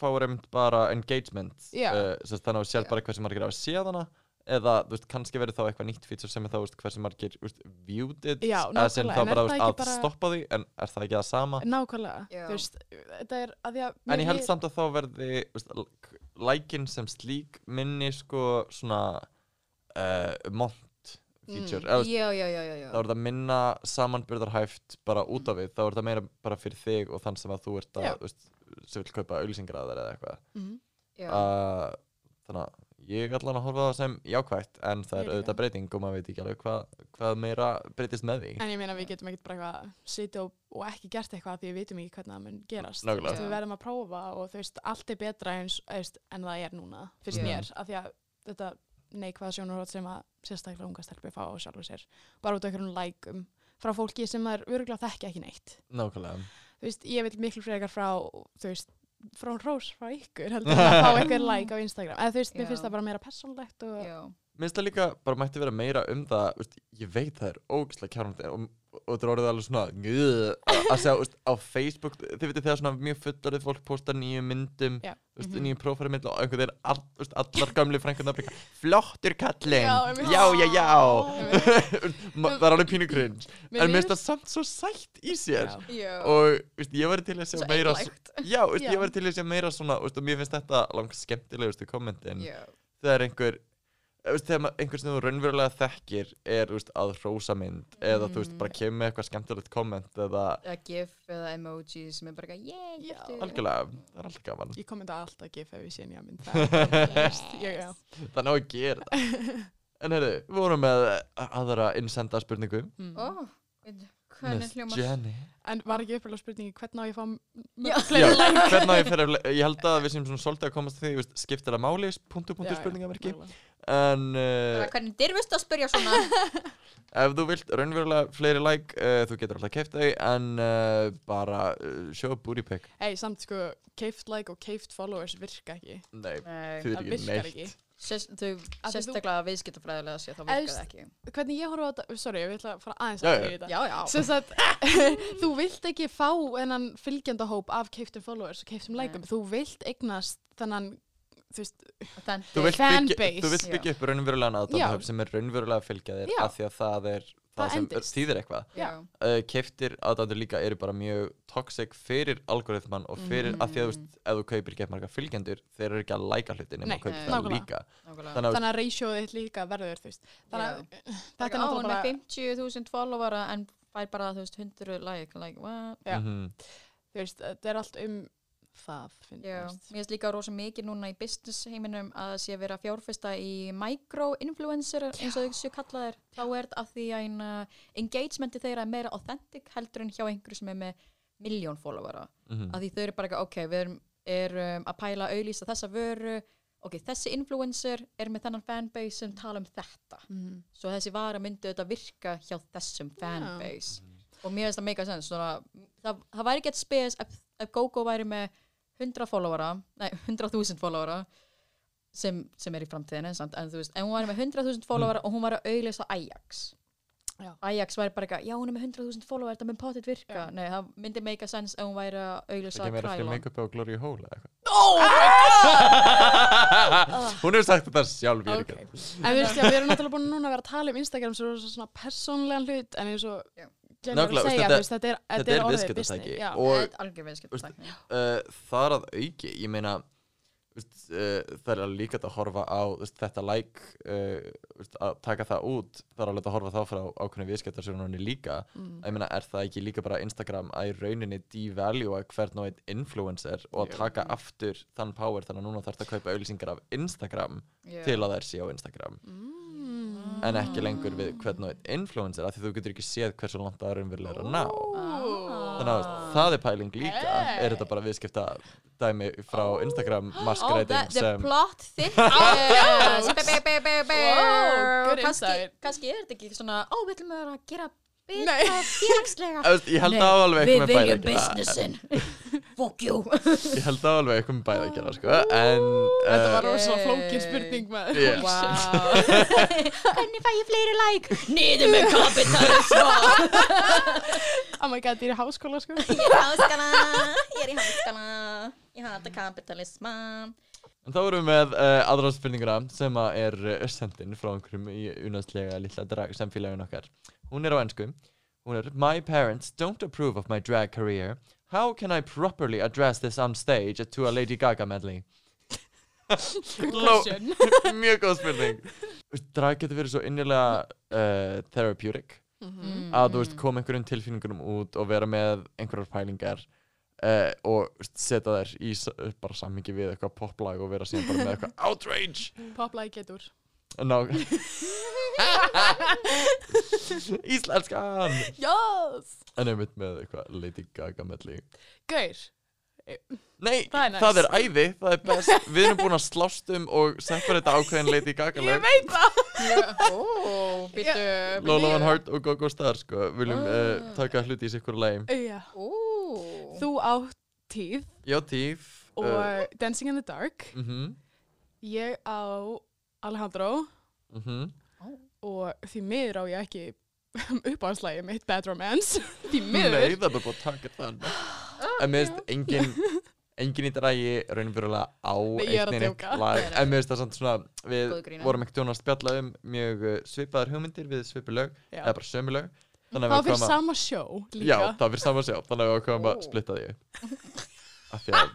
fáir einmitt bara engagement Já. uh, sem þannig að þú sér bara hversu margir hafa séð hana eða þú veist, kannski verður þá eitthvað nýtt feature sem er þá þú veist, hversu margir þú veist, viewed it Já, eða sem nákvæmlega, þá en er bara, það þú veist, ekki að bara- stoppa því en er það ekki það sama Nákvæmlega, Já. þú veist, þetta er að því að... en ég held mér- samt að þá verði þú veist, lækin sem slík minni sko svona uh, mont feature Mm. eða, Já, já, já, já, já. þá er þetta minna samanbyrðarhæft bara út af við, þá er þetta meira bara fyrir þig og þann sem að þú ert að, veist, sem vil kaupa auglýsingar að þær eða eitthvað Mhm. já. uh, þannig að ég er allan að horfa á það sem jákvætt en það er auðvitað breyting og maður veit ekki alveg hvað, hvað meira breytist með því En ég meina við getum ekkert bara eitthvað sitja og, og ekki gert eitthvað því við vitum ekki hvernig það mun gerast. Veist, Við verðum að prófa og þú veist, allt er betra eins, eins en það er núna, finnst Já. mér, af því að þetta neikvæða sjónarhótt sem að sérstaklega unga stelpur fá á sjálfur sér, bara út af einhverjum lækum frá fólki sem það er örgulega þekki ekki neitt. nákvæmlega Þú veist, ég vil miklu frekar frá, þú veist, frá hrós frá ykkur heldur að fá einhver like á Instagram. Eða þú veist, mér finnst það bara meira persónlegt og Já. minnst það líka bara mætti vera meira um það veist, ég veit það er ógislega kjárnandi og, og þetta er orðið alveg svona að að sjá veist, á Facebook þið veitir þegar svona mjög fullorðið fólk posta nýjum myndum Já. veist, Mhm. nýjum prófærimynd og einhvern veginn all, veist, allar gamli frængarnar bara flottur kallinn Já, já, já, já. Ma- það er alveg pínu cringe Mér en minnst líður- það samt svo sætt í sér Já. Og veist, ég væri til að sjá Svo meira einlægt. já, veist, Já. ég væri til að sjá meira svona veist, og mér finnst þetta langt skemmtilegustu kommentin Já. þegar einhver veist, þegar ma- einhver sem þú raunverulega þekkir er veist, að hrósa mynd eða þú veist Mm. bara kemur með eitthvað skemmtilegt komment eða Eða gif eða emoji sem er bara eitthvað, yeah, Já. giftu. algjörlega, það er alltaf gaman Ég kommenta alltaf gif ef ég sé nýja mynd. Það er er ná að gera það en heyrðu, við vorum með aðra innsenda spurningu Mm. Ó, veitu, hvernig hljómar? Jenny En var ekki upphverjulega spurningi hvernig á ég að fá m- Já. mörg fleiri like? hvernig á ég fyrir að ég held að við séum svona svolítið að komast að því skiptir það máli, punktu, punktu, spurningamerki. En uh, Bara, Hvernig dirfust að spyrja svona? ef þú vilt raunverulega fleiri like uh, þú getur alltaf keift þau en uh, bara uh, show a booty pic Hey, samt sko, keift like og keift followers virka ekki. nei, Nei. þau virkar ekki ekki. neitt Sérst, þau, því þú- sérstaklega viðskiptafræðilega sé þá virkar það ekki. Hvernig ég horfa á þetta, sorry, ég ætla að fara aðeins Já, að já. í þetta. Já, já. Sagt, þú vilt ekki fá þennan fylgjandahóp af keiftum followers og keiftum likeum. Þú vilt eignast þennan, þú veist, þú vilt byggja, upp raunverulegan Já. aðdæmahöf sem er raunverulega að fylgja þér Já. af því að það er það, Það sem endist. þýðir eitthvað uh, keiftir aðdæmdur líka eru bara mjög toxic fyrir algoritman og fyrir Mhm. að því að þú veist, ef þú kaupir gett marga fylgjendur þeir eru ekki að læka hluti nema að kaupa það nákvæmlega. líka Nákvæmlega. þannig að þitt líka verður, þú veist. Þannig að þetta er náttúrulega er bara, 50.000 followera en fær bara, þú veist, 100 like, like, what? Já. Mhm. þú veist, þetta er allt um það, finnst Já, mér. finnst líka rosa mikið núna í business heiminum að sé að vera að fjárfesta í micro-influencer eins og þau séu kallaðir. Þá er þetta að því að ein, uh, engagementi þeirra er meira authentic heldur en hjá einhverju sem er með miljón followera. Mhm. að því þau eru bara ekki, ok, við erum, erum að pæla að auðlýsa þessa vöru. Ok, þessi influencer er með þennan fanbase sem tala um þetta. Mhm. svo þessi vara myndi þetta virka hjá þessum fanbase. Og mér finnst það mega sens svona, það, það væri ekki spes ef, ef GóGó væri með 100 followera nei, 100.000 followera sem, sem er í framtíðinu samt, en þú veist, ef hún væri með 100.000 followera og hún væri að auðlýsa Ajax Já. Ajax væri bara eitthvað, já hún er með 100.000 followera þetta mun potið virka, Já. nei það myndi make a sense ef hún væri að auðlýsa ekki meira fyrir Krylon make-up og glory hole eða eitthvað Oh Hún hefur sagt þetta sjálf ég er Ok. ekki. En við, erum náttúrulega búin núna að vera að tala um Instagram sem er svona persónlegan hlut en eins og Að segja, þetta- veist, þetta er, þetta er orðið business, já. Og- er uh, þar að auki, ég meina veist, uh, það er líka að horfa á veist, þetta like uh, að taka það út, það er alveg að horfa þá frá ákveðinu viðskiptarsjónunni líka Mm. ég meina, er það ekki líka bara Instagram að í rauninni devalua hvern og einn influencer og að taka aftur þann power þannig að núna þarf það að kaupa auðlýsingar af Instagram Já. til að þær sé á Instagram Mm. En ekki lengur við hvern og einn influencer af því þú getur ekki séð hversu langt það er umverulega að ná. Ó. þannig að það er pæling líka. Hey. er þetta bara viðskipta dæmi frá Instagram Oh, masquerading that, the sem plot thick good Kannski- insight. Kannski er þetta ekki svona Ó, við ætlum að vera að gera Nei. betra félagslega ég held að alveg Við eitthvað með bæði viljum að gera businessin Fuck you ég held að alveg eitthvað með bæði að gera sko. en Þetta var uh, rosa Ok. flókin spurning maður Yes. Wow Hvernig fæ ég fleiri like? Niður með kapitalisma Oh my god, ég er í háskóla sko Ég er í háskala Ég er í háskala Ég hata kapitalisma En þá erum við með uh, aðra spurninguna sem að er uh, sendin frá einhverjum í unaðslega lilla drag samfélagin okkar. Hún er á ennsku. Hún er My parents don't approve of my drag career. How can I properly address this on stage to a Lady Gaga medley? Mjög góð spurning. Drag getur verið svo innilega uh, therapeutic Mhm. að þú veist koma einhverjum tilfinningunum út og vera með einhverjar pælingar uh, og setja þær í bara sammingi við eitthvað poplag og vera síðan bara með eitthvað outrage Poplæg getur Ná. Íslenskan! Yes En einmitt með eitthvað Lady Gaga medley. Gaur. Nei, Það það er er, nice. æði, það er best. Við erum búin að slást um og separata ákveðin Lady Gaga Ég lag. veit það. Ó, býttu Lola Van Hart og Gogo Star sko. Viljum uh, taka hluti í sikkur lagi. Já. Ó. Þú átt tíð Já, tíf og Dancing in the Dark. Mhm, Ég á Alejandro. Mhm. Og því miður á ég ekki uppáhaldslægi mitt Bad Romance. Því Nei, miður það er bara taka þann En mér finnst engin engin í dragi raunum fyrirlega á Nei, er Nei, nei. En mér finnst það samt svona Við vorum ekkert að spjalla um mjög uh, svipaðar hugmyndir við svipu lög. Já. eða bara sömu lög. Þannig það fyrir sama sjó Já, líka það var fyrir saman sjá Þannig að við komum að splitta því Af því að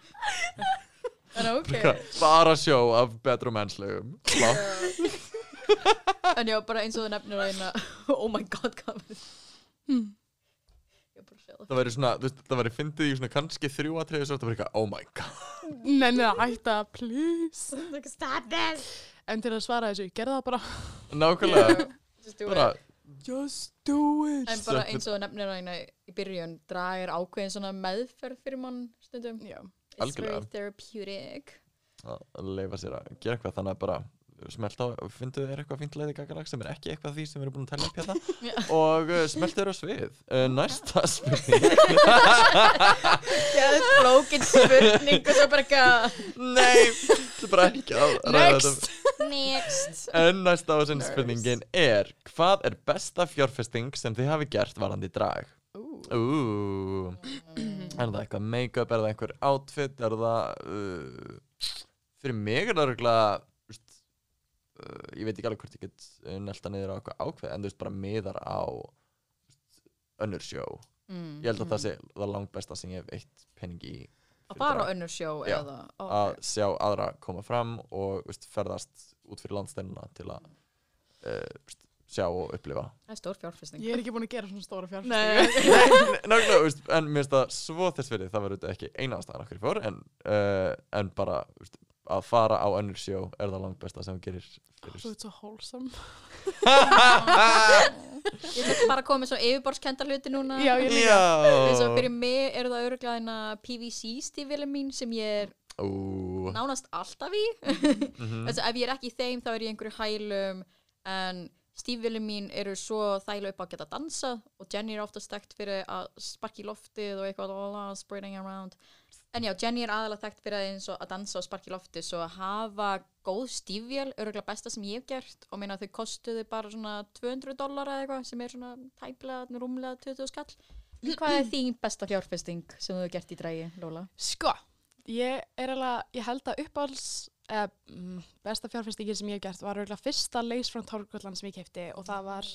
En ok. Bara sjó af Bad Romance lögum Flott. En já, bara eins og þú nefnir að eina Oh my god? Hmm. Ég bara að sjá það. Það væri svona, það væri fyndið í svona kannski þrjú atriði svo það væri eitthvað, oh my god. Nei, nei, hætta, please. Like, Stop this En til að svara þessu, gerðu það bara. Nákvæmlega, Just do bara it. Just do it. En bara eins og þú nefnir að eina í byrjun Drag er ákveðin svona meðferð fyrir mann stundum. Já, Að leifa sér að gera eitthvað þannig að bara smelt á, fyndu þér eitthvað fínt leiði gagalag sem er ekki eitthvað því sem við erum búin að tella upp hérna. Og uh, smelt þér á svið. Uh, næsta spurning. Gæðið flókin spurning og svo bara eitthvað nei, þetta er bara ekki að Next. Next. En næsta ásinn spurningin er hvað er besta fjárfesting sem þið hafi gert varandi drag Ú, er það eitthvað make-up, er það einhver outfit, er það uh, fyrir mig er það örgulega uh, ég veit ekki alveg hvort ég get uh, nelta niður á eitthvað ákveð en þú veist bara miðar á önnur sjó. Mm. ég held að það sé það langt besta sem ég hef eitt penning í Að fara á önnur sjó Já. eða ó, að ok. sjá aðra koma fram og veist, ferðast út fyrir landsteinuna til að uh, veist, sjá og upplifa. Það er stór fjárfesting. Ég er ekki búin að gera svona stóra fjárfæstingu Nei Nákvæmlega, þú en mér finnst það svo þess fyrir það var auðvitað ekki eina ástæðan okkur fór en, uh, en bara þú veist, að fara á önnur sjó er það langt besta sem þú gerir Svo fyrir þetta er svo wholesome. Ég ætla bara að koma með svo yfirborskenda hluti núna. Já, ég líka. Eins og Já fyrir mig eru það öruglega PVC stífili mín sem ég er Ú, nánast alltaf í. Mhm. Þess að ef ég er ekki í þeim þá er ég í einhverju hælum en stífili mín eru svo þægilega upp að geta dansa og Jenny er ofta stækt fyrir að sparki loftið og eitthvað alla, spreading around. En já, Jenny er aðalega þekkt fyrir að að dansa og sparki loftið svo að hafa góð stífvél öruglega besta sem ég hef gert. Og meina þau kostuðu bara svona 200 dólar eða eitthvað sem er svona tæplega, rúmlega 20 skall. Hvað er þín besta fjárfesting sem þú hefur gert í drægi, Lóla? Sko, ég er alveg, ég held að uppáhalds mm, besta fjárfestingin sem ég hef gert var auðvitað fyrsta lace front hárkollan sem ég kefti og það var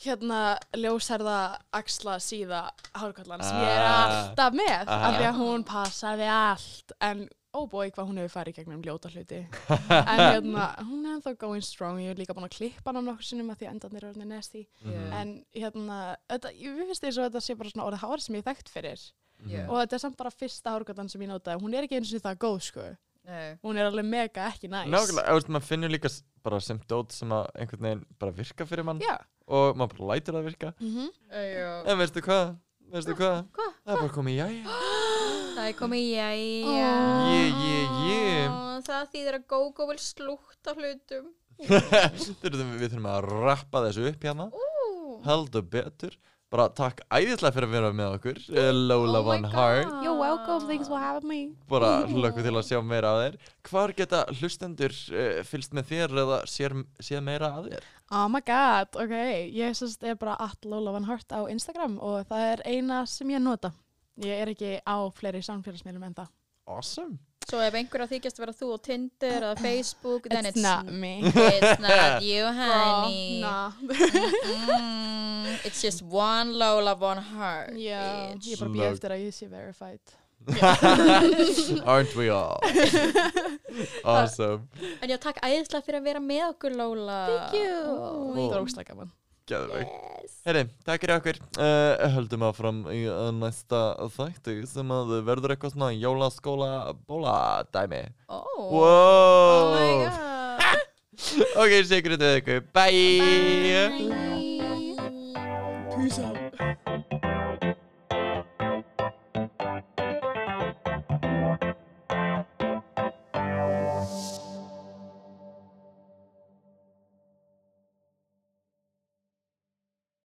hérna ljósherða axla síða hárkollan sem ég er Ah. alltaf með Ah. af því að hún passaði allt en óbúi hvað hún hefur farið gegnum ljóta hluti en hérna, hún er ennþá going strong ég er líka búin að klippa hana nokkur sinnum að því að endarnir er orðinir nasty Mhm. en hérna, þetta, ég finnst þess að þetta sé bara svona orðið hár sem ég þekkt fyrir Já. og þetta er samt bara fyrsta hárgatan sem ég notaði hún er ekki eins og það góð sko Nei. hún er alveg mega ekki næs Nákvæmlega, þú veist, maður finnur líka s- bara sem dót sem að einhvern veginn bara virka fyrir mann já og maður bara lætur það virka mm Já. En veistu hvað? Veistu hvað? Hvað? Það er bara komið jæja Það er komið jæja. Jé, jé, jé Ó, Það þýðir að GóGó vil slúta hlutum. Þurfum- Við þurfum að rappa þessu upp hérna Ú. Heldur betur Bara takk æðislega fyrir að vera með okkur eh, Lola Oh Van. Hart You're welcome, thanks for having me. Bara hlökkum til að sjá meira af þér. Hvar geta hlustendur uh, fylgst með þér eða sér, séð meira af þér? Oh my god, ok ég sérst er bara at Lola Van Hart á Instagram og það er eina sem ég nota. Ég er ekki á fleiri samfélagsmiðlum en það. Awesome Svo ef einhver að þykjast vera þú á Tinder eða Facebook, then It's it's, not me It's not you, Bro, honey. nah. Mm, it's just one Lola Hart. Já, bitch. ég er bara býð eftir að ég sé verified Aren't we all? awesome En já, takk æðislega fyrir að vera með okkur, Lola. Thank you Það er ógstlega gaman Geðveik Yes. Herri, takk fyrir okkur uh, Höldum áfram í uh, næsta þætti sem að verður eitthvað svona jólaskóla bóla dæmi Ó. Wow Oh. Ok, sigur þetta við ykkur Bye, Bye. Peace out